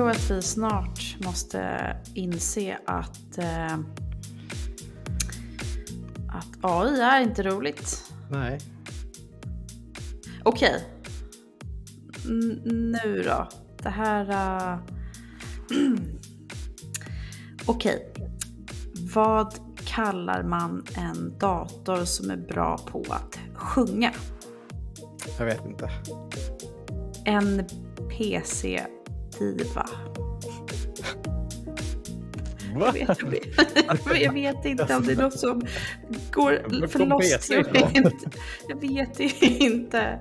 tror att vi snart måste inse att, eh, att AI är inte roligt. Nej. Okej. N- nu då. Det här... Uh... Okej. Vad kallar man en dator som är bra på att sjunga? Jag vet inte. En PC-diva. Va? Jag vet, jag, vet, jag vet inte om det är något som går för loss. PC Jag vet, inte.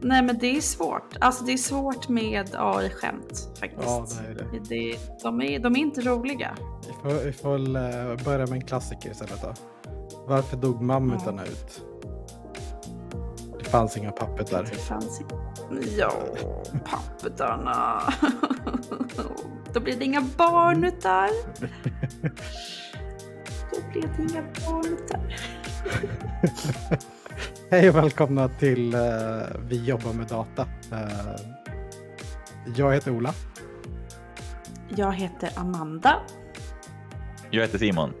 Nej men det är svårt. Alltså det är svårt med AI-skämt faktiskt. Ja, det är det. Det, de, är, de är inte roliga. Vi får, vi får eh, börja med en klassiker istället då. Varför dog mammutarna ut? Fanns inga pappetar. Det fanns. Ja, pappetarna. Då blir det inga barnutar. Då blir det inga barnutar. Hej och välkomna till eh, Vi jobbar med data. Eh, jag heter Ola. Jag heter Amanda. Jag heter Simon.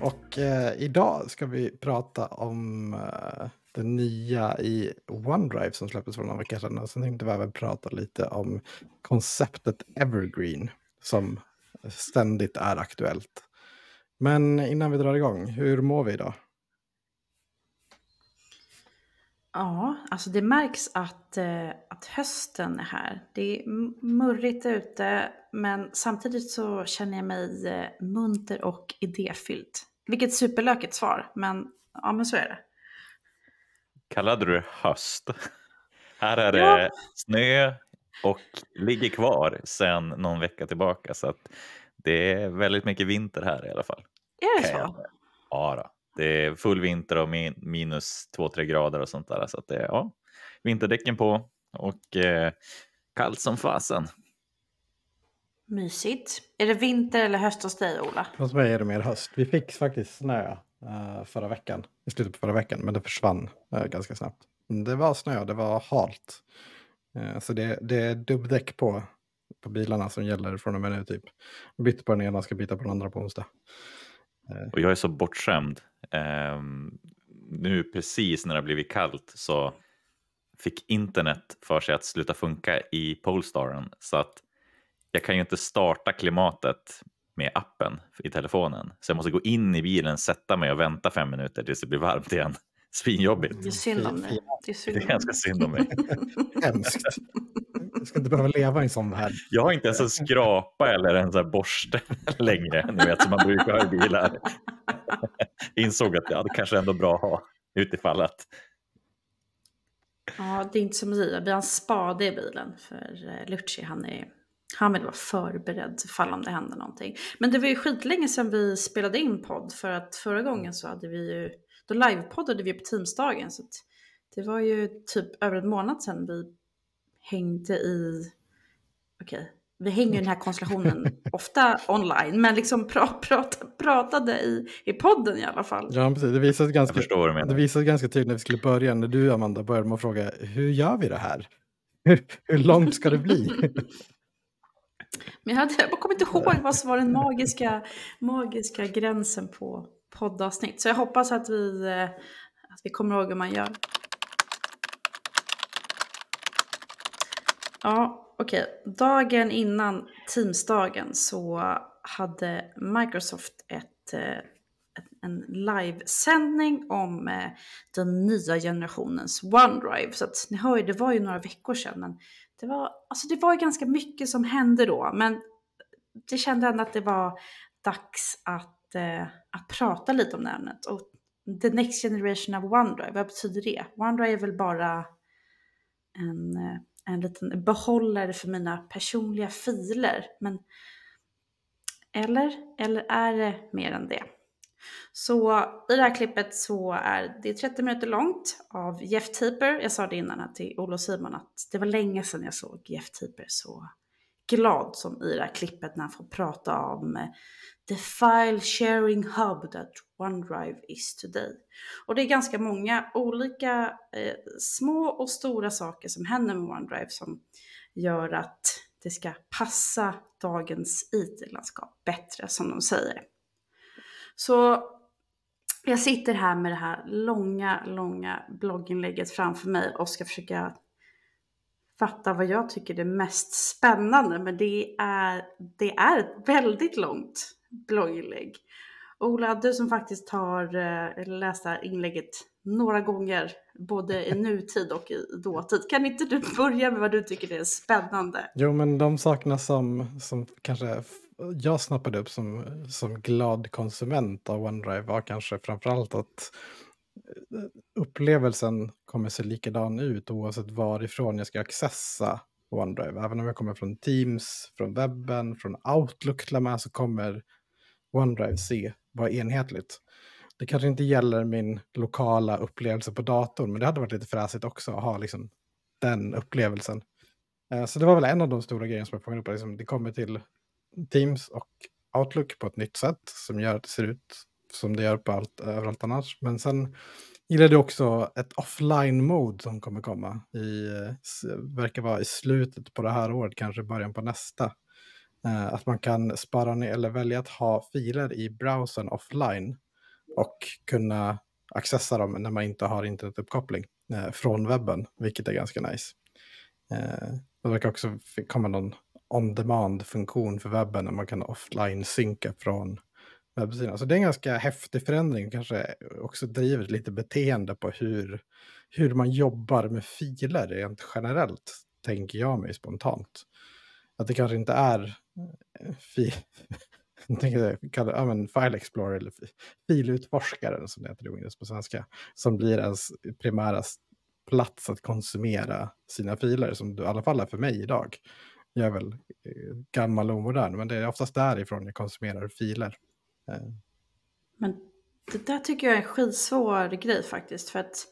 Och eh, idag ska vi prata om eh, det nya i OneDrive som släpptes för några veckor sedan. Och sen tänkte vi även prata lite om konceptet Evergreen som ständigt är aktuellt. Men innan vi drar igång, hur mår vi idag? Ja, alltså det märks att, eh, att hösten är här. Det är murrigt ute, men samtidigt så känner jag mig eh, munter och idéfylld. Vilket superlökigt svar, men ja, men så är det. Kallade du det höst? Här är Ja. det snö och ligger kvar sedan någon vecka tillbaka. Så att det är väldigt mycket vinter här i alla fall. Är det så? Ja, då. det är full vinter och min, minus 2-3 grader och sånt där. Så att det är ja, vinterdäcken på och eh, kallt som fasen. Mysigt. Är det vinter eller höst hos dig, Ola? Hos mig är det mer höst. Vi fick faktiskt snö Eh, förra veckan, i slutet på förra veckan, men det försvann eh, ganska snabbt. Det var snö, det var halt. Eh, så det, det är dubbdäck på, på bilarna som gäller från och med nu typ. Bytt på den ena, ska byta på den andra på onsdag. Och jag är så bortskämd. Um, nu precis när det har blivit kallt så fick internet för sig att sluta funka i Polestaren. Så att jag kan ju inte starta klimatet med appen i telefonen. Så jag måste gå in i bilen, sätta mig och vänta fem minuter tills det blir varmt igen. Svinjobbigt. Det är synd om dig. Det är Det ganska synd om mig. Hemskt. Jag ska inte behöva leva i en sån värld. Jag har inte ens en skrapa eller en sån här borste längre, ni vet som man brukar ha i bilar. Insåg att ja, det kanske ändå är bra att ha utifall att. Ja, det är inte som vi. Vi har en spade i bilen. För eh, Lucci, han, är, han vill vara förberedd ifall om det händer någonting. Men det var ju skitlänge sedan vi spelade in podd. För att förra gången så hade vi ju, då livepoddade vi på Teamsdagen. Så att det var ju typ över en månad sedan vi hängde i, okej, vi hänger i den här konstellationen ofta online. Men liksom pra, prata, pratade i, i podden i alla fall. Ja, precis. Det visade ganska, det visade ganska tydligt när vi skulle börja, när du Amanda började med att fråga hur gör vi det här? Hur, hur långt ska det bli? Men jag, hade, jag kommer inte ihåg vad som var den magiska, magiska gränsen på poddavsnitt. Så jag hoppas att vi, eh, att vi kommer ihåg hur man gör. Ja, okej. Dagen innan Teamsdagen så hade Microsoft ett, eh, en livesändning om eh, den nya generationens OneDrive. Så att ni hör ju, det var ju några veckor sedan. Men det var, alltså det var ju ganska mycket som hände då. Men det kände ändå att det var dags att, eh, att prata lite om ämnet. Och the next generation of OneDrive, vad betyder det? OneDrive är väl bara en, eh, en liten behållare för mina personliga filer. Men, eller? Eller är det mer än det? Så i det här klippet så är det 30 minuter långt av Jeff Taper. Jag sa det innan här till Olof och Simon att det var länge sedan jag såg Jeff Taper så glad som i det här klippet när han får prata om eh, the file sharing hub that OneDrive is today. Och det är ganska många olika eh, små och stora saker som händer med OneDrive som gör att det ska passa dagens IT-landskap bättre som de säger. Så jag sitter här med det här långa, långa blogginlägget framför mig och ska försöka fatta vad jag tycker är mest spännande. Men det är, det är ett väldigt långt blogginlägg. Ola, du som faktiskt har eh, läst det här inlägget några gånger, både i nutid och i dåtid. Kan inte du börja med vad du tycker är spännande? Jo, men de sakerna som, som kanske jag snappade upp som, som glad konsument av OneDrive var kanske framförallt att eh, upplevelsen kommer se likadan ut oavsett varifrån jag ska accessa OneDrive. Även om jag kommer från Teams, från webben, från Outlook till och med så kommer OneDrive se vara enhetligt. Det kanske inte gäller min lokala upplevelse på datorn, men det hade varit lite fräsigt också att ha liksom den upplevelsen. Eh, så det var väl en av de stora grejerna som jag fångade upp. Liksom, det kommer till Teams och Outlook på ett nytt sätt som gör att det ser ut som det gör på allt, överallt annars. Men sen gillar det också ett offline-mode som kommer komma. I, verkar vara i slutet på det här året, kanske början på nästa. Eh, att man kan spara ner eller välja att ha filer i browsern offline och kunna accessa dem när man inte har internetuppkoppling eh, från webben, vilket är ganska nice. Eh, det verkar också komma någon on-demand-funktion för webben när man kan offline-synka från webbsidan. Så det är en ganska häftig förändring, kanske också driver lite beteende på hur, hur man jobbar med filer rent generellt, tänker jag mig spontant. Att det kanske inte är eh, fi, kallar, ja, men File Explorer eller filutforskaren som det heter på svenska, som blir ens primära plats att konsumera sina filer, som det i alla fall är för mig idag. Jag är väl eh, gammal och modern, men det är oftast därifrån jag konsumerar filer. Eh. Men det där tycker jag är en skitsvår grej faktiskt, för att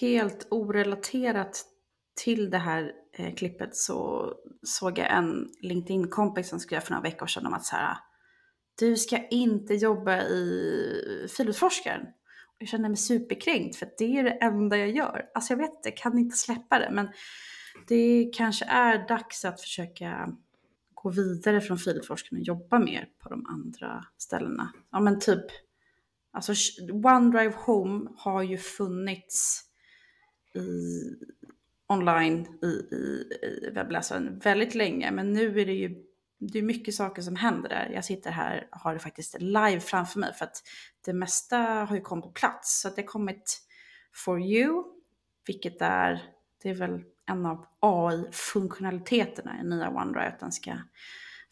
helt orelaterat till det här eh, klippet så såg jag en LinkedIn-kompis som skrev för några veckor sedan om att så här, du ska inte jobba i filutforskaren. Jag känner mig superkränkt för det är det enda jag gör. Alltså jag vet inte, kan inte släppa det. Men det kanske är dags att försöka gå vidare från filforskning och jobba mer på de andra ställena. Ja men typ, alltså OneDrive Home har ju funnits i, online i, i, i webbläsaren väldigt länge. Men nu är det ju det är mycket saker som händer där. Jag sitter här och har det faktiskt live framför mig för att det mesta har ju kommit på plats. Så det har kommit For You, vilket är, det är väl en av AI-funktionaliteterna i nya OneDrive, att den ska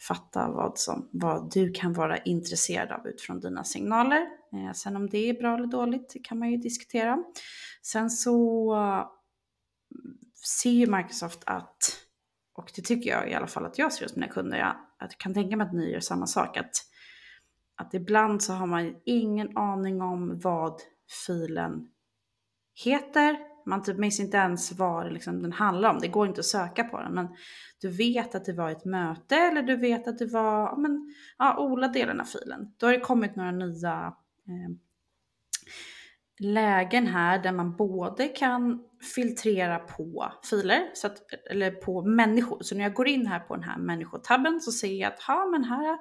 fatta vad, som, vad du kan vara intresserad av utifrån dina signaler. Eh, sen om det är bra eller dåligt kan man ju diskutera. Sen så mm, ser ju Microsoft att och det tycker jag i alla fall att jag ser hos mina kunder. Jag, jag kan tänka mig att ni gör samma sak. Att, att ibland så har man ingen aning om vad filen heter. Man typ minns inte ens vad liksom den handlar om. Det går inte att söka på den. Men du vet att det var ett möte eller du vet att det var men, ja, Ola-delen av filen. Då har det kommit några nya eh, lägen här där man både kan filtrera på filer, så att, eller på människor. Så när jag går in här på den här människotabben så ser jag att ha, men här,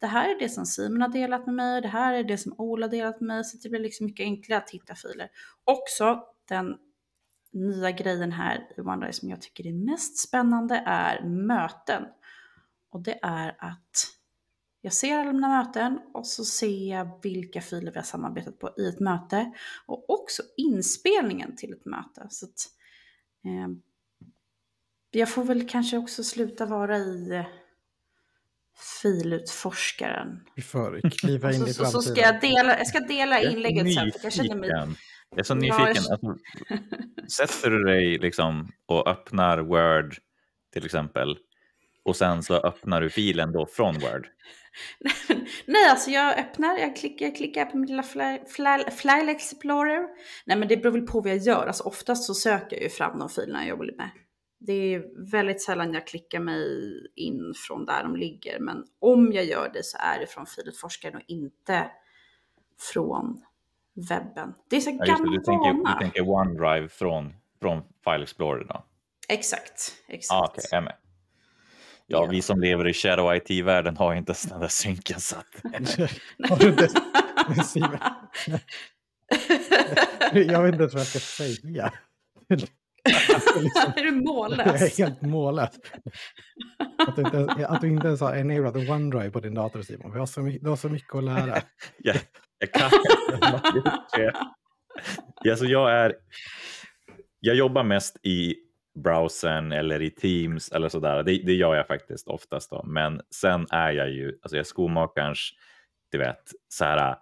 det här är det som Simon har delat med mig, det här är det som Ola har delat med mig, så det blir liksom mycket enklare att hitta filer. Också den nya grejen här i OneDrive som jag tycker är mest spännande är möten. Och det är att jag ser alla mina möten och så ser jag vilka filer vi har samarbetat på i ett möte och också inspelningen till ett möte. Så att, eh, jag får väl kanske också sluta vara i eh, filutforskaren. Vi får kliva in i framtiden. Så, så ska jag dela, jag ska dela inlägget sen. För jag känner mig... Jag är så nyfiken. Ja. Alltså, sätter du dig liksom och öppnar Word till exempel och sen så öppnar du filen då från Word? Nej, alltså jag öppnar, jag klickar, jag klickar på min lilla File Explorer. Nej, men det beror väl på vad jag gör. Alltså oftast så söker jag ju fram de filerna jag jobbar med. Det är väldigt sällan jag klickar mig in från där de ligger. Men om jag gör det så är det från filutforskaren och inte från webben. Det är så ja, gammal du tänker, du tänker OneDrive från, från File Explorer då? Exakt, exakt. Ah, okay, jag med. Ja, vi som lever i Shadow IT-världen har inte ens den där synken satt. Jag vet inte ens vad jag ska säga. är du Jag mållös? är helt mållös. Att du inte, ens- att du inte ens har enablat OneDrive på din dator Simon. Vi har så mycket, du har så mycket att lära. Jag, jag kan alltså jag är. Jag jobbar mest i browsern eller i Teams eller sådär. Det, det gör jag faktiskt oftast då. Men sen är jag ju, alltså jag är skomakarens, du vet, så här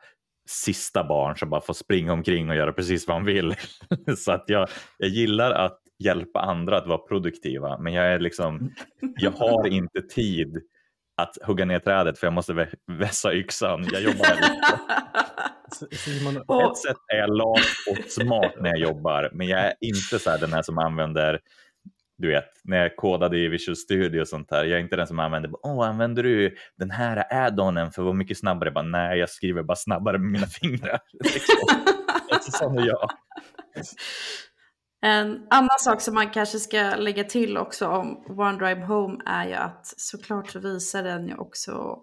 sista barn som bara får springa omkring och göra precis vad han vill. så att jag, jag gillar att hjälpa andra att vara produktiva, men jag är liksom, jag har inte tid att hugga ner trädet för jag måste vä- vässa yxan. Jag jobbar Simon, ett sätt är jag lat och smart när jag jobbar, men jag är inte så här den här som använder du vet, när jag kodade i Visual Studio och sånt här. Jag är inte den som använder, åh, använder du den här add-onen för att vara mycket snabbare? Bara, Nej, jag skriver bara snabbare med mina fingrar. Liksom. Sån är jag. En annan sak som man kanske ska lägga till också om OneDrive Home är ju att såklart så visar den ju också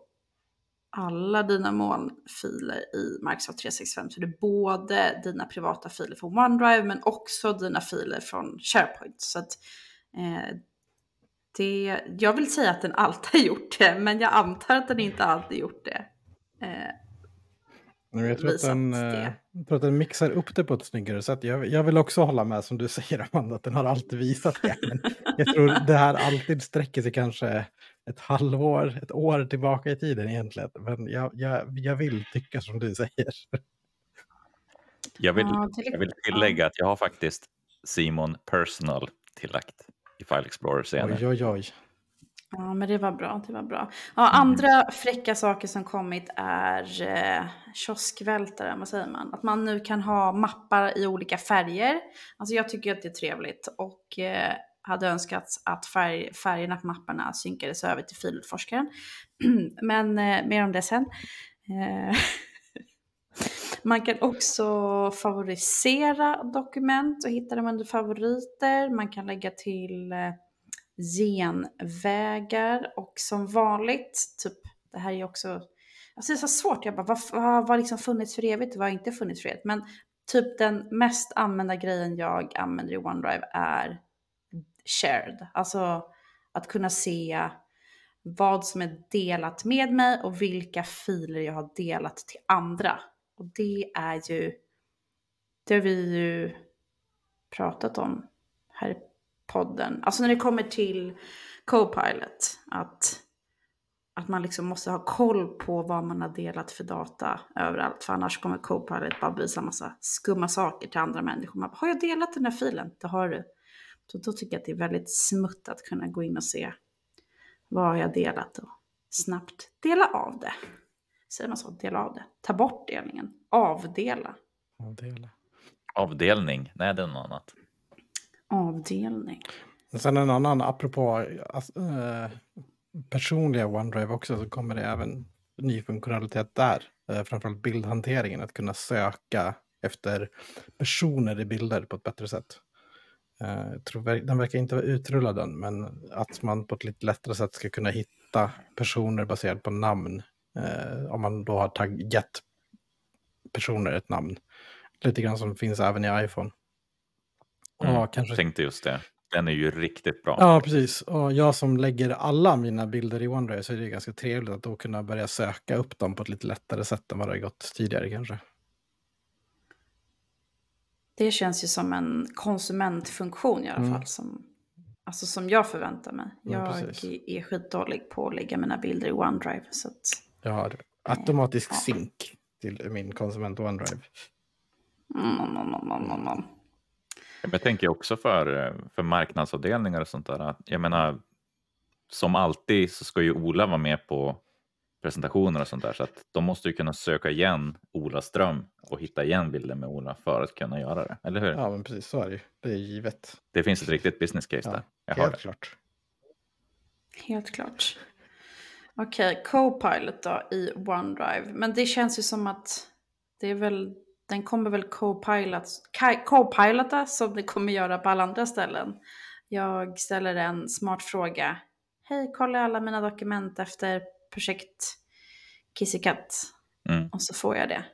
alla dina molnfiler i Microsoft 365. Så det är både dina privata filer från OneDrive men också dina filer från SharePoint. Så att, eh, det, jag vill säga att den alltid har gjort det, men jag antar att den inte alltid gjort det. Eh, jag tror, att den, eh, jag tror att den mixar upp det på ett snyggare sätt. Jag, jag vill också hålla med som du säger Amanda, att den har alltid visat det. Men jag tror det här alltid sträcker sig kanske ett halvår, ett år tillbaka i tiden egentligen. Men jag, jag, jag vill tycka som du säger. Jag vill, jag vill tillägga att jag har faktiskt Simon Personal tillagt i File Explorer senare. Oj, oj, oj. Ja, men det var bra. Det var bra. Ja, andra fräcka saker som kommit är eh, kioskvältare, vad säger man? Att man nu kan ha mappar i olika färger. Alltså jag tycker att det är trevligt och eh, hade önskat att färg, färgerna på mapparna synkades över till filutforskaren. men eh, mer om det sen. Eh, Man kan också favorisera dokument och hitta dem under favoriter. Man kan lägga till eh, genvägar och som vanligt, typ det här är ju också, alltså det är så svårt, jag bara vad har vad har liksom funnits för evigt och vad har inte funnits för evigt? Men typ den mest använda grejen jag använder i OneDrive är shared, alltså att kunna se vad som är delat med mig och vilka filer jag har delat till andra. Och det är ju, det har vi ju pratat om här i podden. Alltså när det kommer till Copilot, att, att man liksom måste ha koll på vad man har delat för data överallt. För annars kommer Copilot bara visa massa skumma saker till andra människor. Man bara, har jag delat den här filen? Det har du. Så då tycker jag att det är väldigt smutt att kunna gå in och se vad har jag delat och snabbt dela av det. Säger man så? Dela av det. Ta bort delningen. Avdela. Avdela. Avdelning, nej det är något annat. Avdelning. Sen en annan, apropå äh, personliga OneDrive också, så kommer det även ny funktionalitet där. Äh, framförallt bildhanteringen, att kunna söka efter personer i bilder på ett bättre sätt. Eh, tror, den verkar inte vara utrullad än, men att man på ett lite lättare sätt ska kunna hitta personer baserat på namn. Eh, om man då har tagg, gett personer ett namn. Lite grann som finns även i iPhone. Mm, Och kanske Tänkte just det. Den är ju riktigt bra. Ja, precis. Och jag som lägger alla mina bilder i OneDrive så är det ganska trevligt att då kunna börja söka upp dem på ett lite lättare sätt än vad det har gått tidigare kanske. Det känns ju som en konsumentfunktion i alla Mm. fall. Som, alltså som jag förväntar mig. Ja, Jag precis. är skitdålig på att lägga mina bilder i OneDrive. Så att, Jag har automatisk Ja. sync till min konsument OneDrive. mm, mm, mm, mm, mm, mm. Jag tänker också för, för marknadsavdelningar och sånt där. att Jag menar, som alltid så ska ju Ola vara med på presentationer och sånt där. Så att de måste ju kunna söka igen Ola Ström och hitta igen bilder med Ola för att kunna göra det. Eller hur? Ja, men precis så är det ju. Det är givet. Det finns ett riktigt business case Ja, där. Jag Helt det. klart. Helt klart. Okej, Copilot då i OneDrive. Men det känns ju som att det är väl, den kommer väl Copilota som det kommer göra på alla andra ställen. Jag ställer en smart fråga. hej kolla alla mina dokument efter projekt Kissikatt. Mm. Och så får jag det.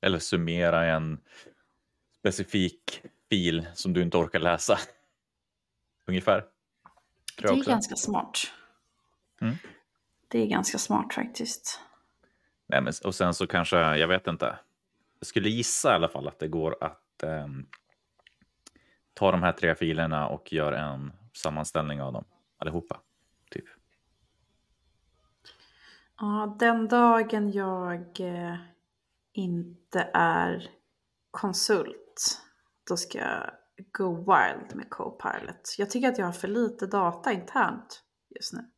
Eller summera en specifik fil som du inte orkar läsa. Ungefär. Det är ganska smart. Mm. Det är ganska smart faktiskt. Nej, men, och sen så kanske, jag vet inte. Jag skulle gissa i alla fall att det går att eh, ta de här tre filerna och göra en sammanställning av dem allihopa. Typ. Ja, den dagen jag eh, inte är konsult, då ska jag go wild med Copilot. Jag tycker att jag har för lite data internt just nu.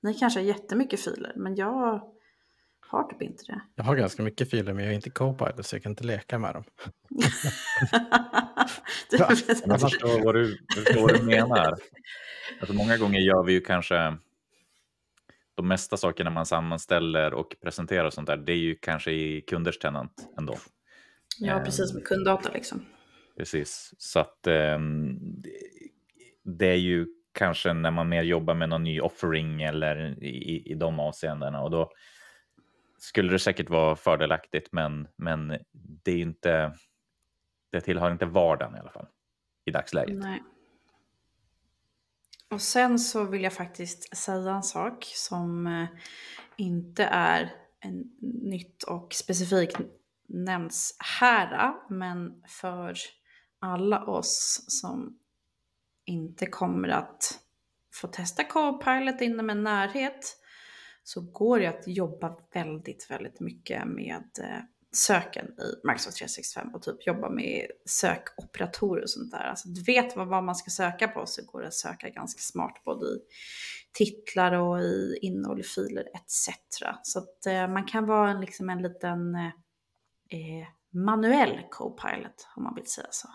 Ni kanske har jättemycket filer, men jag har typ inte det. Jag har ganska mycket filer men jag är inte Copilot så jag kan inte leka med dem. Jag förstår vad du, förstår vad du menar. Alltså, många gånger gör vi ju kanske de mesta sakerna man sammanställer och presenterar och sånt där. Det är ju kanske i kunders tenant ändå. ja, precis med kunddata liksom. Precis, så att ehm, det- det är ju kanske när man mer jobbar med någon ny offering eller i, i de avseendena och då skulle det säkert vara fördelaktigt, men, men det är inte. Det tillhör inte vardagen i alla fall i dagsläget. Nej. Och sen så vill jag faktiskt säga en sak som eh, inte är en nytt och specifikt nämns här, men för alla oss som inte kommer att få testa Copilot inom en närhet så går det att jobba väldigt, väldigt mycket med eh, söken i Microsoft 365 och typ jobba med sökoperatorer och sånt där. Alltså du vet vad, vad man ska söka på så går det att söka ganska smart både i titlar och i innehåll i filer etc. Så att eh, man kan vara en, liksom en liten eh, eh, manuell Copilot om man vill säga så.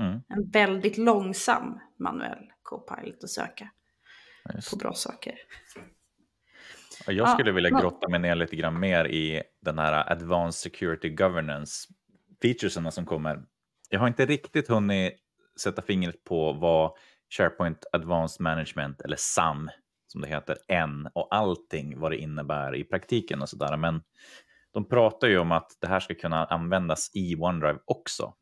Mm. En väldigt långsam manuell Copilot att söka Ja, på bra saker. Ja, Jag Ja, skulle vilja men- grotta mig ner lite grann mer i den här Advanced Security Governance featuresarna som kommer. Jag har inte riktigt hunnit sätta fingret på vad SharePoint Advanced Management eller SAM som det heter än och allting vad det innebär i praktiken och sådär. Men de pratar ju om att det här ska kunna användas i OneDrive också.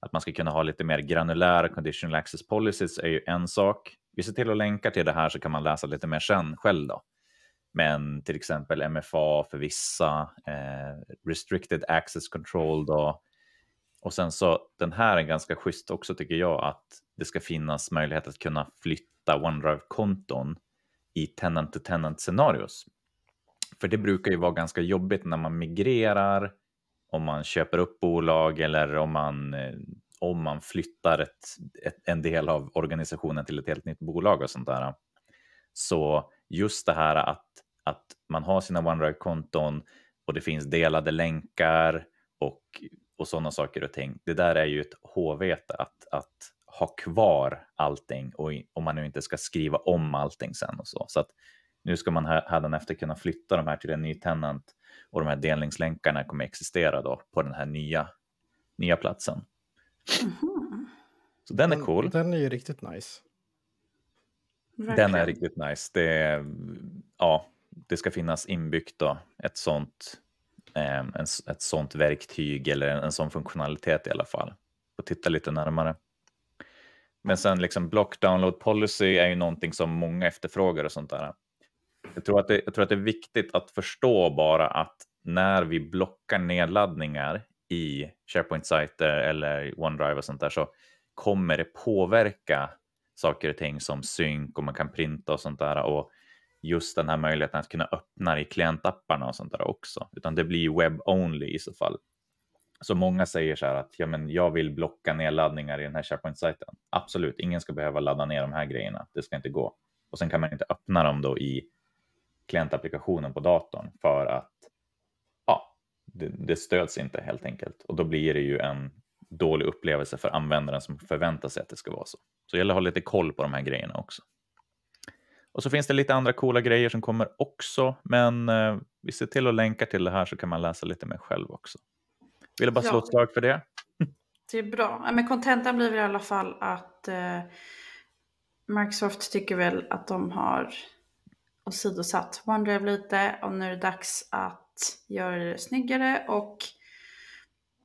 Att man ska kunna ha lite mer granulära conditional access policies är ju en sak. Vi ser till att länka till det här så kan man läsa lite mer sen själv då. Men till exempel MFA för vissa, eh, restricted access control då. Och sen så den här är ganska schysst också tycker jag att det ska finnas möjlighet att kunna flytta OneDrive-konton i tenant-to-tenant scenarios. För det brukar ju vara ganska jobbigt när man migrerar, om man köper upp bolag eller om man, eh, om man flyttar ett, ett, en del av organisationen till ett helt nytt bolag och sånt där. Så just det här att, att man har sina OneDrive-konton och det finns delade länkar och, och sådana saker och ting. Det där är ju ett håvete att, att ha kvar allting och om man nu inte ska skriva om allting sen och så. Så att nu ska man hädanefter kunna flytta de här till en ny tenant och de här delningslänkarna kommer existera då på den här nya, nya platsen. Mhm. Så den är Den- cool. Den är ju riktigt nice. Den Verkligen. är riktigt nice. Det, är- ja, det ska finnas inbyggt då, ett sånt, eh, en, ett sånt verktyg eller en, en sån funktionalitet i alla fall. Och titta lite närmare. Men sen liksom block download policy är ju någonting som många efterfrågar och sånt där. Jag tror, att det, jag tror att det är viktigt att förstå bara att när vi blockar nedladdningar i SharePoint-sajter eller OneDrive och sånt där så kommer det påverka saker och ting som synk och man kan printa och sånt där. Och just den här möjligheten att kunna öppna i klientapparna och sånt där också. Utan det blir web-only i så fall. Så många säger så här att ja, men jag vill blocka nedladdningar i den här SharePoint-sajten. Absolut, ingen ska behöva ladda ner de här grejerna. Det ska inte gå. Och sen kan man inte öppna dem då i klientapplikationen på datorn för att ja, det, det stöds inte helt enkelt. Och då blir det ju en dålig upplevelse för användaren som förväntar sig att det ska vara så. Så det gäller att ha lite koll på de här grejerna också. Och så finns det lite andra coola grejer som kommer också, men eh, vi ser till att länka till det här så kan man läsa lite mer själv också. Vill bara slå Ja. ett slag för det. Det är bra. Men kontentan blir väl i alla fall att eh, Microsoft tycker väl att de har åsidosatt OneDrive lite och nu är det dags att göra det snyggare och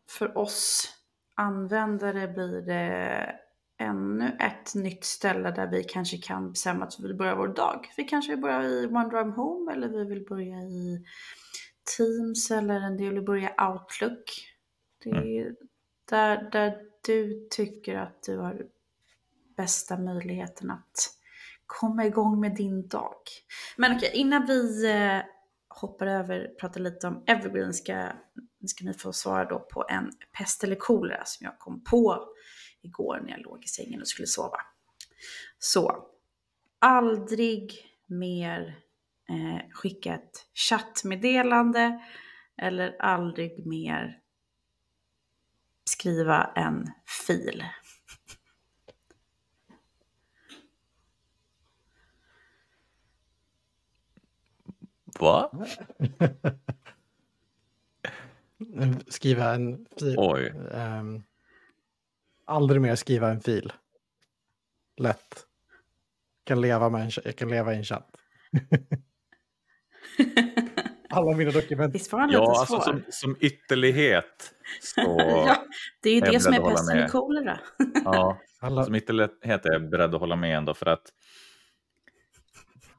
för oss användare blir det ännu ett nytt ställe där vi kanske kan bestämma att vi vill börja vår dag. Vi kanske vill börja i OneDrive Home eller vi vill börja i Teams eller en del vill börja Outlook. Det är mm. där, där du tycker att du har bästa möjligheten att komma igång med din dag. Men okej, innan vi eh, hoppar över och pratar lite om Evergreen ska, ska ni få svara då på en pest eller kolera som jag kom på igår när jag låg i sängen och skulle sova. Så, aldrig mer eh, skicka ett chattmeddelande eller aldrig mer skriva en fil. Va? skriva en fil. Oj. Um, aldrig mer skriva en fil. Lätt. Kan leva med en, jag kan leva i en chatt. Alla mina dokument. Visst var han lite ja, alltså, som, som ytterlighet. Så ja, det är ju det som är pesten i kolera. ja, Alla... som ytterlighet är jag beredd att hålla med ändå. För att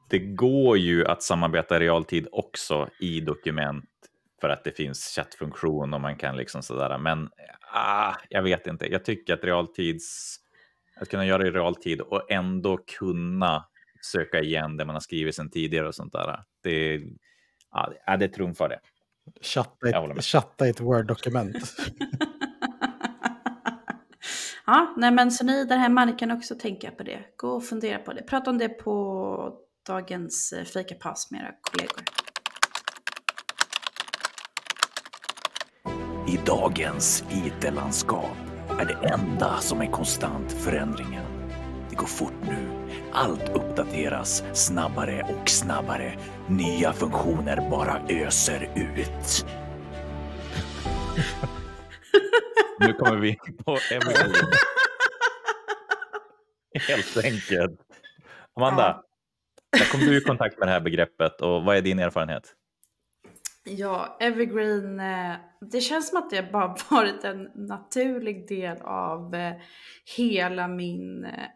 det går ju att samarbeta i realtid också i dokument för att det finns chattfunktion och man kan liksom sådär. Men ah, jag vet inte. Jag tycker att realtids att kunna göra det i realtid och ändå kunna söka igen det man har skrivit sedan tidigare och sånt där. Det, ja, det trumfar det. Chatta ett, chatta ett Word-dokument. ja, nej men så ni där hemma, ni kan också tänka på det. Gå och fundera på det. Prata om det på dagens eh, fikapass med era kollegor. I dagens IT-landskap är det enda som är konstant förändringen. Det går fort nu allt uppdateras snabbare och snabbare. Nya funktioner bara öser ut. nu kommer vi in på Evelyn. Helt enkelt. Amanda, ja. när kom du i kontakt med det här begreppet och vad är din erfarenhet? Ja, evergreen, eh, det känns som att det bara varit en naturlig del av eh, hela min eh,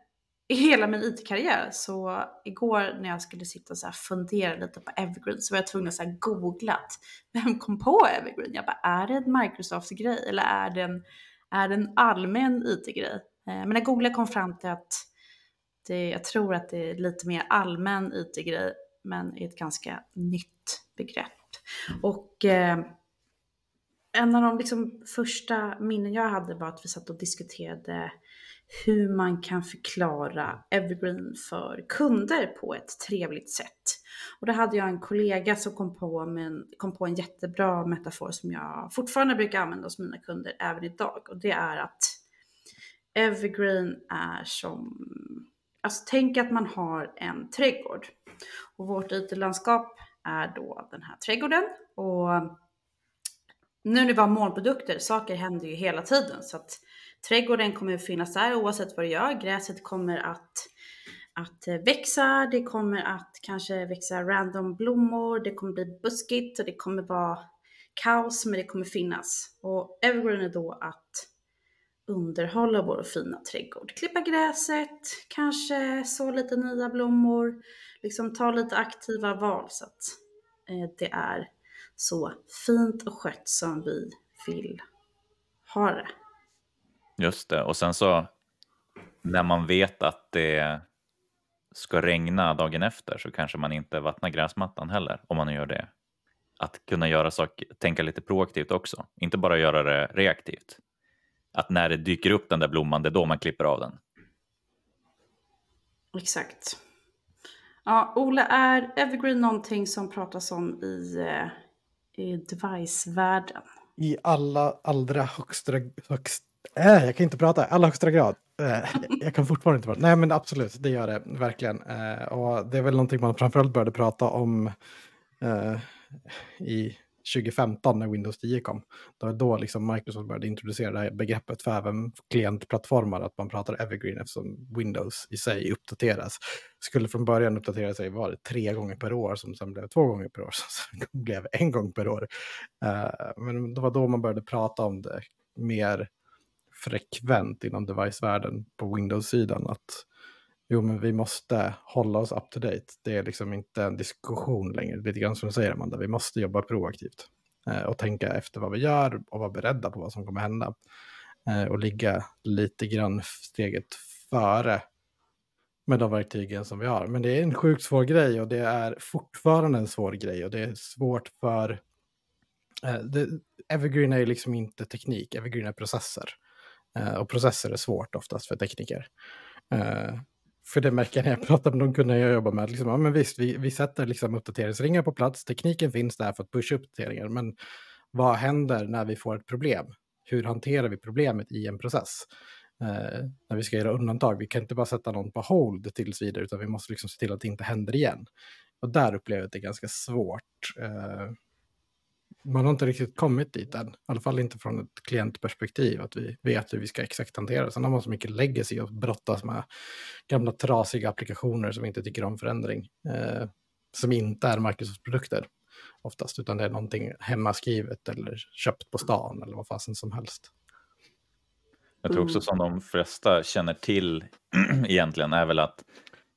hela min IT-karriär. Så igår när jag skulle sitta och så fundera lite på Evergreen så var jag tvungen att så googla att vem kom på Evergreen? Jag bara, är det en Microsoft-grej eller är det en, är det en allmän IT-grej? Men när jag googlade kom fram till att det, jag tror att det är lite mer allmän IT-grej men är ett ganska nytt begrepp. Och eh, en av de liksom första minnen jag hade var att vi satt och diskuterade hur man kan förklara Evergreen för kunder på ett trevligt sätt. Och då hade jag en kollega som kom på, med en, kom på en jättebra metafor som jag fortfarande brukar använda hos mina kunder även idag. Och det är att Evergreen är som, alltså tänk att man har en trädgård. Och vårt ytlandskap är då den här trädgården. Och nu när vi har molnprodukter, saker händer ju hela tiden. Så att Trädgården kommer att finnas där oavsett vad du gör. Gräset kommer att, att växa, det kommer att kanske växa random blommor, det kommer bli buskigt och det kommer vara kaos, men det kommer finnas. Och evergreen är då att underhålla vår fina trädgård. Klippa gräset, kanske så lite nya blommor, liksom ta lite aktiva val så att eh, det är så fint och skött som vi vill ha det. Just det, och sen så när man vet att det ska regna dagen efter så kanske man inte vattnar gräsmattan heller om man gör det. Att kunna göra saker, tänka lite proaktivt också, inte bara göra det reaktivt. Att när det dyker upp den där blomman, det är då man klipper av den. Exakt. Ja, Ola, är Evergreen någonting som pratas om i, eh, i device-världen? I alla allra högsta, högst, Äh, jag kan inte prata allra högsta grad. Äh, jag kan fortfarande inte prata. Nej, men absolut, det gör det verkligen. Äh, och det är väl någonting man framförallt började prata om äh, i 2015 när Windows 10 kom. Det var då liksom Microsoft började introducera det här begreppet för även klientplattformar, att man pratar evergreen eftersom Windows i sig uppdateras. Skulle från början uppdatera sig var det tre gånger per år, som sen blev två gånger per år, som sen blev en gång per år. Eh, men det var då man började prata om det mer frekvent inom device-världen på Windows-sidan. Att jo, men vi måste hålla oss up to date. Det är liksom inte en diskussion längre. Lite grann som du säger, Amanda, vi måste jobba proaktivt eh, och tänka efter vad vi gör och vara beredda på vad som kommer hända. Eh, och ligga lite grann steget före med de verktygen som vi har. Men det är en sjukt svår grej och det är fortfarande en svår grej och det är svårt för... Eh, det, Evergreen är liksom inte teknik, Evergreen är processer. Eh, och processer är svårt oftast för tekniker. Eh, för det märker jag när jag pratar med de kunder jag jobbar med. Liksom, ja, men visst, vi, vi sätter liksom uppdateringsringar på plats. Tekniken finns där för att pusha uppdateringar. Men vad händer när vi får ett problem? Hur hanterar vi problemet i en process? Eh, när vi ska göra undantag. Vi kan inte bara sätta någon på hold tills vidare, utan vi måste liksom se till att det inte händer igen. Och där upplever jag att det är ganska svårt. Eh, man har inte riktigt kommit dit än. I alla fall inte från ett klientperspektiv, att vi vet hur vi ska exakt hantera det. Sen har man så mycket legacy och brottas med gamla trasiga applikationer som inte tycker om förändring. Eh, som inte är Microsoft-produkter oftast, utan det är någonting hemmaskrivet eller köpt på stan eller vad fasen som helst. Jag tror också mm. som de flesta känner till egentligen är väl att,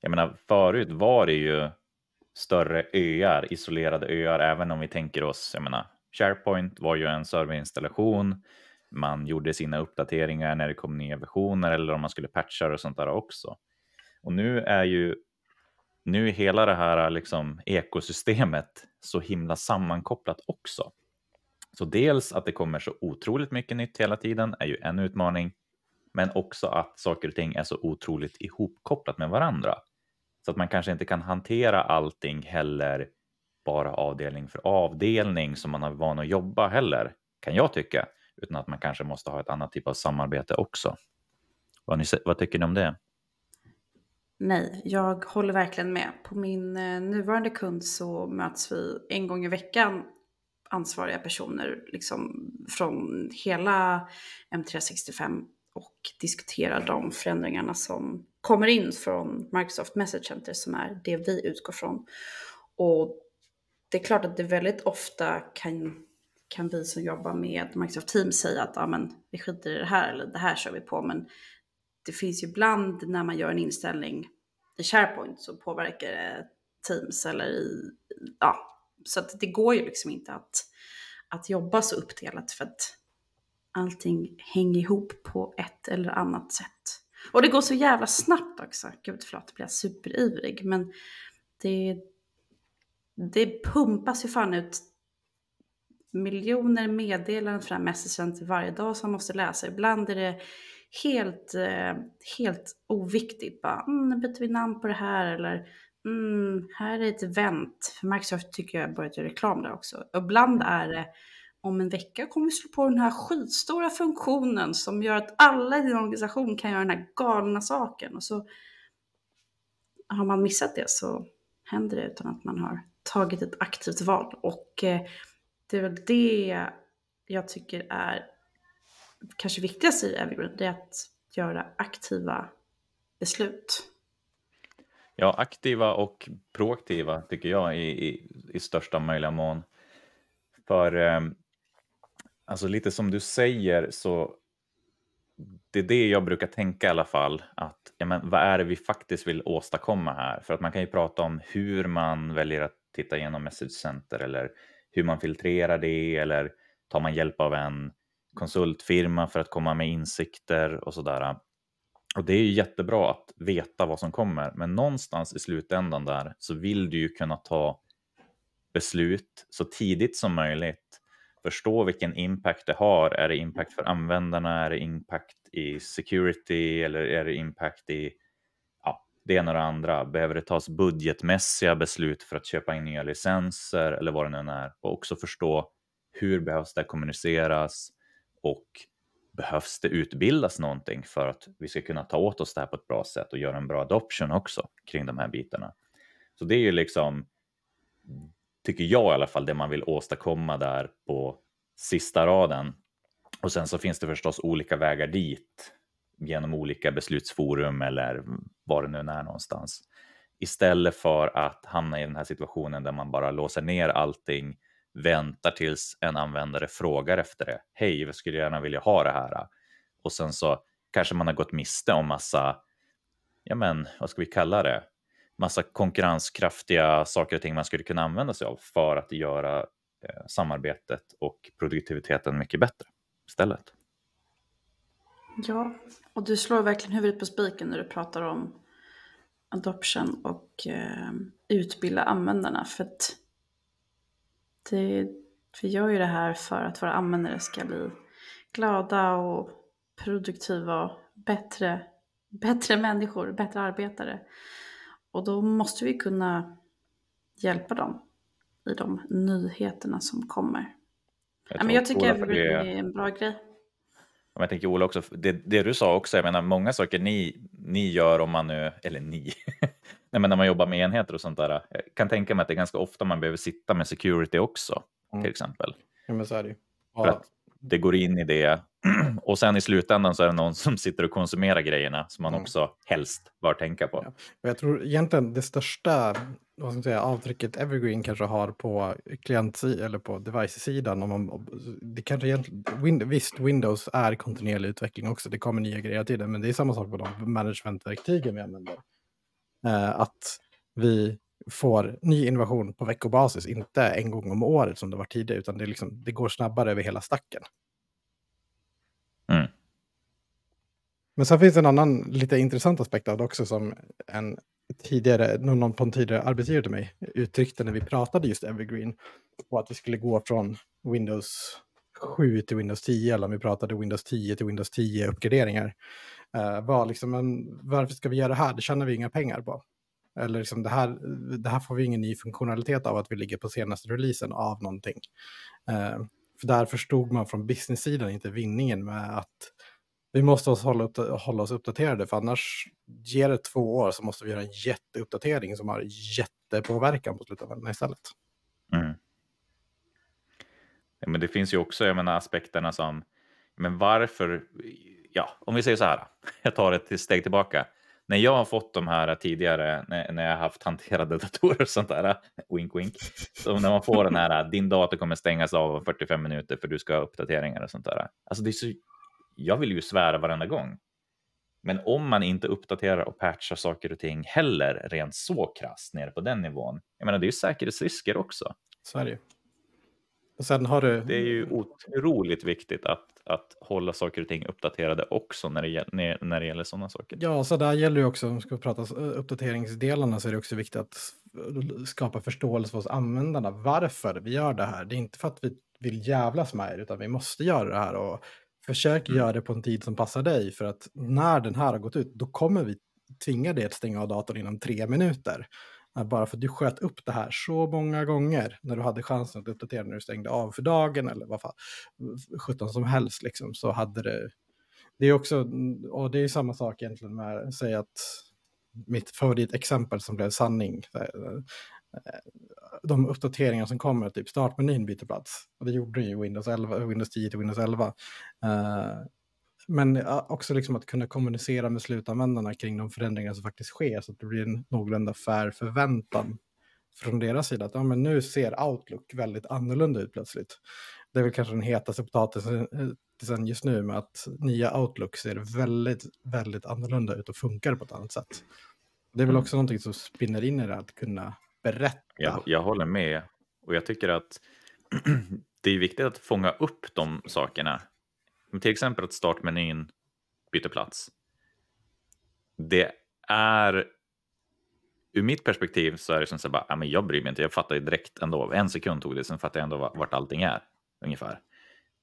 jag menar förut var det ju större öar, isolerade öar, även om vi tänker oss, jag menar, SharePoint var ju en serverinstallation. Man gjorde sina uppdateringar när det kom nya versioner eller om man skulle patcha och sånt där också. Och nu är ju nu är hela det här liksom ekosystemet så himla sammankopplat också. Så dels att det kommer så otroligt mycket nytt hela tiden är ju en utmaning, men också att saker och ting är så otroligt ihopkopplat med varandra. Så att man kanske inte kan hantera allting heller bara avdelning för avdelning som man har van att jobba heller, kan jag tycka, utan att man kanske måste ha ett annat typ av samarbete också. Vad, ni, vad tycker ni om det? Nej, jag håller verkligen med. På min eh, nuvarande kund så möts vi en gång i veckan ansvariga personer liksom från hela M365 och diskuterar de förändringarna som kommer in från Microsoft Message Center som är det vi utgår från. Och det är klart att det väldigt ofta kan, kan vi som jobbar med Microsoft Teams säga att ja, men, vi skiter i det här eller det här kör vi på. Men det finns ju ibland när man gör en inställning i SharePoint så påverkar det Teams eller i, ja, så att det går ju liksom inte att, att jobba så uppdelat för att allting hänger ihop på ett eller annat sätt. Och det går så jävla snabbt också. Gud förlåt, blir jag superivrig. Men det, det pumpas ju fan ut miljoner meddelanden från Messenger varje dag som man måste läsa. Ibland är det helt, eh, helt oviktigt. Bara, mm, nu byter vi namn på det här eller mm, här är ett event. För Microsoft tycker jag börjat göra reklam där också. Ibland är det om en vecka kommer vi slå på den här skitstora funktionen som gör att alla i din organisation kan göra den här galna saken. Och så har man missat det så händer det utan att man har tagit ett aktivt val. Och eh, det är väl det jag tycker är kanske viktigast i Evergreen, det är att göra aktiva beslut. Ja, aktiva och proaktiva tycker jag i, i, i största möjliga mån. För eh, alltså lite som du säger så det är det jag brukar tänka i alla fall, att ja, men, vad är det vi faktiskt vill åstadkomma här? För att man kan ju prata om hur man väljer att titta igenom Message Center eller hur man filtrerar det eller tar man hjälp av en konsultfirma för att komma med insikter och sådär. Och det är ju jättebra att veta vad som kommer, men någonstans i slutändan där så vill du ju kunna ta beslut så tidigt som möjligt. Förstå vilken impact det har. Är det impact för användarna? Är det impact i security eller är det impact i ja, det ena och det andra? Behöver det tas budgetmässiga beslut för att köpa in nya licenser eller vad det nu är? Och också förstå hur behövs det kommuniceras och behövs det utbildas någonting för att vi ska kunna ta åt oss det här på ett bra sätt och göra en bra adoption också kring de här bitarna. Så det är ju liksom tycker jag i alla fall, det man vill åstadkomma där på sista raden. Och sen så finns det förstås olika vägar dit genom olika beslutsforum eller var det nu är någonstans. Istället för att hamna i den här situationen där man bara låser ner allting, väntar tills en användare frågar efter det. Hej, jag skulle gärna vilja ha det här. Och sen så kanske man har gått miste om massa, ja men vad ska vi kalla det? Massa konkurrenskraftiga saker och ting man skulle kunna använda sig av för att göra eh, samarbetet och produktiviteten mycket bättre istället. Ja, och du slår verkligen huvudet på spiken när du pratar om adoption och eh, utbilda användarna. För att det, vi gör ju det här för att våra användare ska bli glada och produktiva och bättre, bättre människor, bättre arbetare. Och då måste vi kunna hjälpa dem i de nyheterna som kommer. Jag, men jag tycker att det är en bra grej. Jag tänker Ola också, det, det, du sa också, jag menar många saker ni, ni gör om man nu, eller ni, Nej, men när man jobbar med enheter och sånt där. Jag kan tänka mig att det är ganska ofta man behöver sitta med security också, mm. till exempel. Ja, men så är det ja. För att det går in i det och sen i slutändan så är det någon som sitter och konsumerar grejerna som man mm. också helst bör tänka på. Ja. Jag tror egentligen det största vad ska man säga, avtrycket Evergreen kanske har på klient eller på device-sidan. Om man, det kanske egentligen, visst, Windows är kontinuerlig utveckling också. Det kommer nya grejer hela tiden, men det är samma sak med de managementverktygen vi använder. Eh, att vi får ny innovation på veckobasis, inte en gång om året som det var tidigare, utan det, liksom, det går snabbare över hela stacken. Mm. Men sen finns en annan lite intressant aspekt av det också som en tidigare, någon på en tidigare arbetsgivare till mig uttryckte när vi pratade just Evergreen. Och att vi skulle gå från Windows 7 till Windows 10 eller om vi pratade Windows 10 till Windows 10 uppgraderingar. Uh, var liksom, men varför ska vi göra det här? Det tjänar vi inga pengar på. Eller liksom det, här, det här får vi ingen ny funktionalitet av att vi ligger på senaste releasen av någonting. Eh, för där förstod man från business-sidan inte vinningen med att vi måste hålla, upp, hålla oss uppdaterade för annars ger det två år så måste vi göra en jätteuppdatering som har jättepåverkan på slutändan istället. Mm. Ja, men det finns ju också jag menar, aspekterna som, men varför, ja, om vi säger så här, jag tar ett steg tillbaka. När jag har fått de här tidigare, när, när jag har haft hanterade datorer och sånt där, wink wink, så när man får den här, din dator kommer stängas av om 45 minuter för du ska ha uppdateringar och sånt där. Alltså det är så, jag vill ju svära varenda gång. Men om man inte uppdaterar och patchar saker och ting heller, rent så krasst nere på den nivån, jag menar det är ju säkerhetsrisker också. Så är det ju. Och sen har du... Det är ju otroligt viktigt att, att hålla saker och ting uppdaterade också när det, när, när det gäller sådana saker. Ja, så där gäller ju också, om vi ska prata uppdateringsdelarna, så är det också viktigt att skapa förståelse hos användarna. Varför vi gör det här. Det är inte för att vi vill jävlas med er, utan vi måste göra det här. Och försök mm. göra det på en tid som passar dig, för att när den här har gått ut, då kommer vi tvinga dig att stänga av datorn inom tre minuter. Bara för att du sköt upp det här så många gånger när du hade chansen att uppdatera när du stängde av för dagen eller vad fan, 17 som helst liksom, så hade det... Det är också, och det är samma sak egentligen med att säga att mitt favoritexempel som blev sanning, eh, eh, de uppdateringar som kommer, typ startmenyn byter plats. Och det gjorde ju Windows, 11, Windows 10 till Windows 11. Men också liksom att kunna kommunicera med slutanvändarna kring de förändringar som faktiskt sker så att det blir en någorlunda fair förväntan från deras sida. Att ja, men nu ser Outlook väldigt annorlunda ut plötsligt. Det är väl kanske den hetaste potatisen just nu med att nya Outlook ser väldigt, väldigt annorlunda ut och funkar på ett annat sätt. Det är väl mm. också någonting som spinner in i det att kunna berätta. Jag, jag håller med och jag tycker att det är viktigt att fånga upp de sakerna till exempel att startmenyn byter plats. Det är ur mitt perspektiv så är det som så bara, ja, men jag bryr mig inte, jag fattar ju direkt ändå. En sekund tog det, sen fattar jag ändå vart allting är ungefär.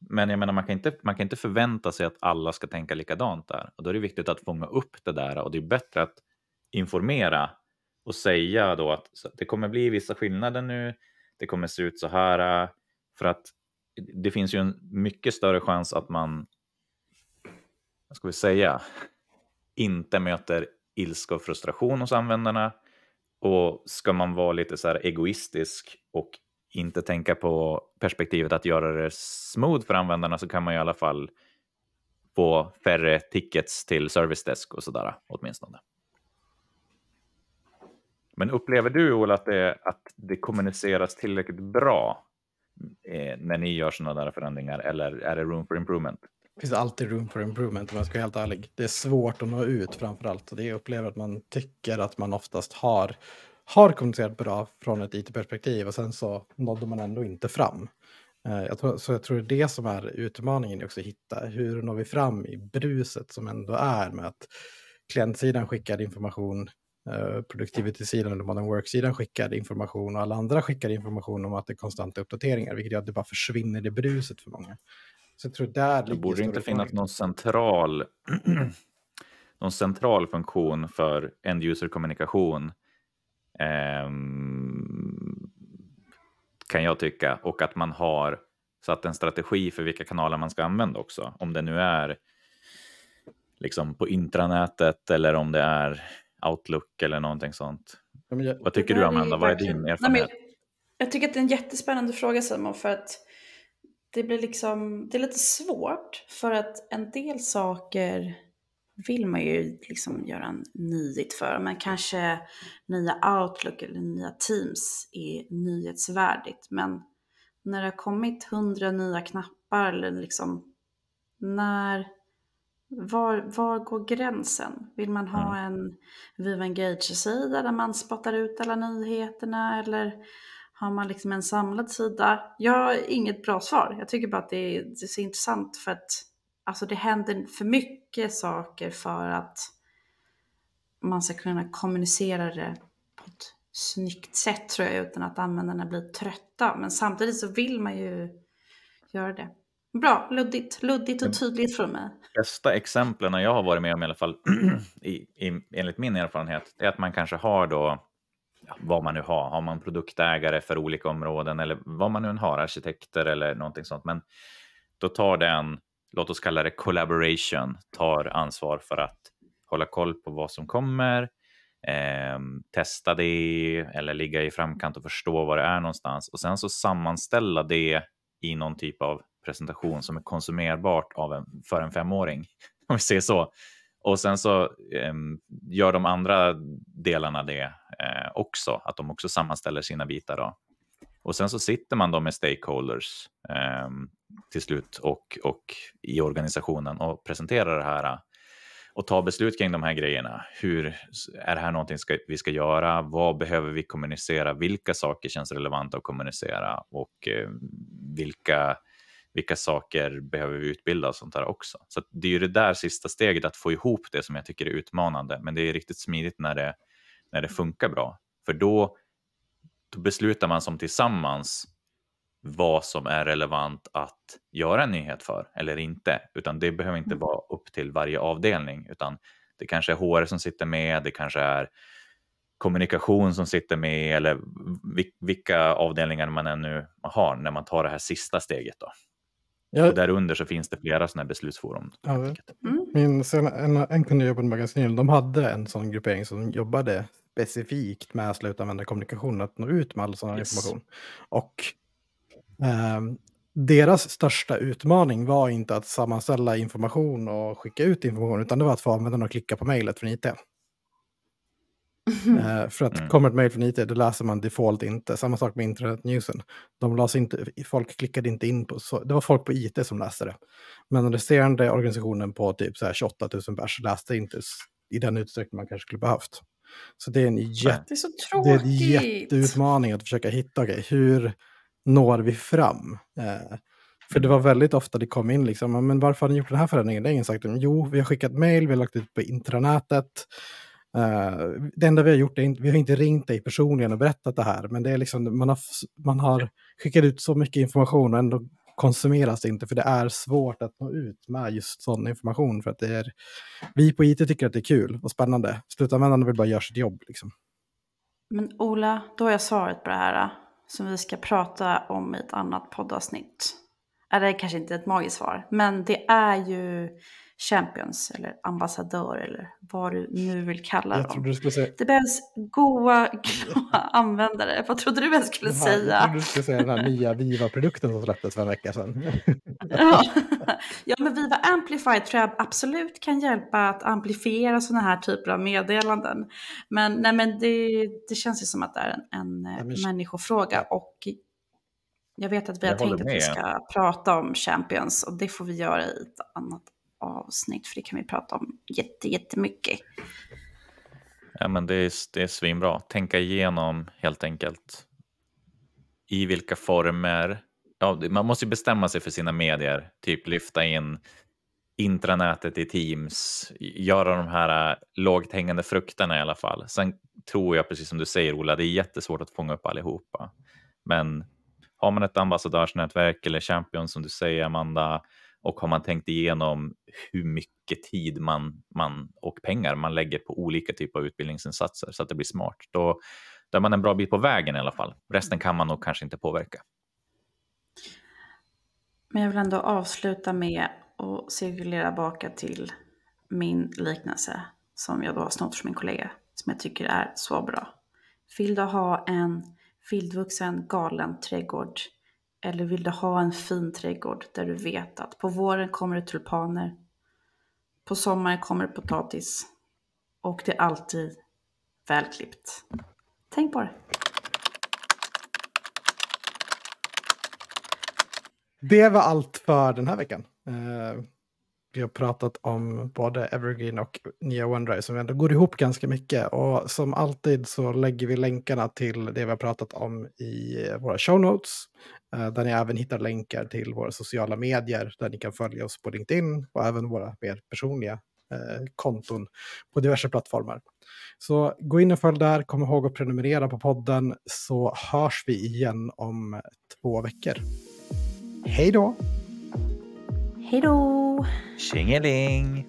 Men jag menar, man kan, inte, man kan inte förvänta sig att alla ska tänka likadant där. Och då är det viktigt att fånga upp det där och det är bättre att informera och säga då att det kommer bli vissa skillnader nu. Det kommer se ut så här ah, för att det finns ju en mycket större chans att man, vad ska vi säga, inte möter ilska och frustration hos användarna. Och ska man vara lite så här egoistisk och inte tänka på perspektivet att göra det smooth för användarna så kan man i alla fall få färre tickets till service desk och sådär åtminstone. Men upplever du, Ola, att det, att det kommuniceras tillräckligt bra eh, när ni gör sådana där förändringar eller är det room for improvement? Det finns alltid room for improvement om jag ska vara helt ärlig. Det är svårt att nå ut framför allt. Och det jag upplever att man tycker att man oftast har, har kommunicerat bra från ett IT-perspektiv och sen så nådde man ändå inte fram. Eh, jag tror, så jag tror det är det som är utmaningen också att hitta. Hur når vi fram i bruset som ändå är med att klientsidan skickar information, eh, productivity-sidan och modern work-sidan skickar information och alla andra skickar information om att det är konstanta uppdateringar, vilket gör att det bara försvinner i bruset för många. Så jag tror där det borde inte finnas någon central, någon central funktion för end-user-kommunikation. Um, kan jag tycka. Och att man har satt en strategi för vilka kanaler man ska använda också. Om det nu är liksom på intranätet eller om det är Outlook eller någonting sånt. Jag, Vad tycker du Amanda? Vad är din erfarenhet? Nej, jag tycker att det är en jättespännande fråga Simon för att det blir liksom, det är lite svårt för att en del saker vill man ju liksom göra en nyhet för, men kanske nya Outlook eller nya Teams är nyhetsvärdigt. Men när det har kommit hundra nya knappar eller liksom när, var, var går gränsen? Vill man ha mm. en Viva Engage-sida där man spottar ut alla nyheterna eller har man liksom en samlad sida? Jag har inget bra svar. Jag tycker bara att det är, det är så intressant för att alltså det händer för mycket saker för att man ska kunna kommunicera det på ett snyggt sätt tror jag utan att användarna blir trötta. Men samtidigt så vill man ju göra det. Bra, luddigt, luddigt och tydligt från mig. Bästa exemplen jag har varit med om i alla fall, i, i, enligt min erfarenhet, är att man kanske har då ja, vad man nu har. Har man produktägare för olika områden eller vad man nu har, arkitekter eller någonting sånt. Men då tar den, låt oss kalla det collaboration, tar ansvar för att hålla koll på vad som kommer, eh, testa det eller ligga i framkant och förstå vad det är någonstans och sen så sammanställa det i någon typ av presentation som är konsumerbart av en, för en femåring, om vi säger så. Och sen så eh, gör de andra delarna det eh, också, att de också sammanställer sina bitar. Då. Och sen så sitter man då med stakeholders eh, till slut och, och i organisationen och presenterar det här eh, och tar beslut kring de här grejerna. Hur är det här någonting ska, vi ska göra? Vad behöver vi kommunicera? Vilka saker känns relevanta att kommunicera och eh, vilka vilka saker behöver vi utbilda och sånt där också. Så det är ju det där sista steget att få ihop det som jag tycker är utmanande. Men det är riktigt smidigt när det, när det funkar bra. För då, då beslutar man som tillsammans vad som är relevant att göra en nyhet för eller inte. Utan det behöver inte mm. vara upp till varje avdelning utan det kanske är HR som sitter med, det kanske är kommunikation som sitter med eller vilka avdelningar man ännu har när man tar det här sista steget. Då. Ja. Och därunder så finns det flera sådana här beslutsforum. Ja, mm. Min, en, en kunde jobba på magasin, de hade en sån gruppering som jobbade specifikt med slutanvändarkommunikation, att nå ut med all sån yes. information. Och eh, deras största utmaning var inte att sammanställa information och skicka ut information, utan det var att få användarna att klicka på mejlet från IT. Mm. för att mm. kommer ett mejl från IT, då läser man default inte. Samma sak med internetnewsen. De las inte, folk klickade inte in på, så, det var folk på IT som läste det. Men den resterande organisationen på typ så här 28 000 pers läste inte i den utsträckning man kanske skulle behövt. Så det är en, jätte, det är så det är en jätteutmaning att försöka hitta, okay, hur når vi fram? Eh, för det var väldigt ofta det kom in liksom, men varför har ni gjort den här förändringen? Det är ingen sagt, jo, vi har skickat mejl, vi har lagt ut på intranätet. Uh, det enda vi har gjort är inte, vi har inte ringt dig personligen och berättat det här, men det är liksom, man har, man har skickat ut så mycket information och ändå konsumeras det inte, för det är svårt att nå ut med just sån information. För att det är, vi på IT tycker att det är kul och spännande. Slutanvändarna vill bara göra sitt jobb. Liksom. Men Ola, då har jag svaret på det här eh, som vi ska prata om i ett annat poddavsnitt det är kanske inte ett magiskt svar, men det är ju Champions eller ambassadör eller vad du nu vill kalla Jag dem. du skulle säga, Det behövs goa, glada användare. Vad trodde du jag skulle jag trodde säga? du skulle säga den här nya Viva-produkten som släpptes för en vecka sedan. Ja. ja, men Viva Amplify tror jag absolut kan hjälpa att amplifiera sådana här typer av meddelanden. Men, nej, men det, det känns ju som att det är en, en eh, men- människofråga och jag vet att vi har tänkt att vi med. ska prata om Champions och det får vi göra i ett annat avsnitt för det kan vi prata om jätte, jättemycket. Ja, men det, är, det är svinbra. Tänka igenom helt enkelt. I vilka former. Ja, man måste bestämma sig för sina medier. Typ lyfta in intranätet i Teams. Göra de här äh, lågt hängande frukterna i alla fall. Sen tror jag, precis som du säger Ola, det är jättesvårt att fånga upp allihopa. Men har man ett ambassadörsnätverk eller champion som du säger Amanda och har man tänkt igenom hur mycket tid man, man och pengar man lägger på olika typer av utbildningsinsatser så att det blir smart, då, då är man en bra bit på vägen i alla fall. Resten kan man nog kanske inte påverka. Men jag vill ändå avsluta med att cirkulera baka till min liknelse som jag då har snott från min kollega som jag tycker är så bra. Vill du ha en vildvuxen galen trädgård eller vill du ha en fin trädgård där du vet att på våren kommer det tulpaner, på sommaren kommer det potatis och det är alltid välklippt. Tänk på det. Det var allt för den här veckan. Eh, vi har pratat om både Evergreen och nya OneDrive som ändå går ihop ganska mycket. Och som alltid så lägger vi länkarna till det vi har pratat om i eh, våra show notes. Eh, där ni även hittar länkar till våra sociala medier där ni kan följa oss på LinkedIn och även våra mer personliga eh, konton på diverse plattformar. Så gå in och följ där, kom ihåg att prenumerera på podden så hörs vi igen om två veckor. Hej då! Hej då! 新一零。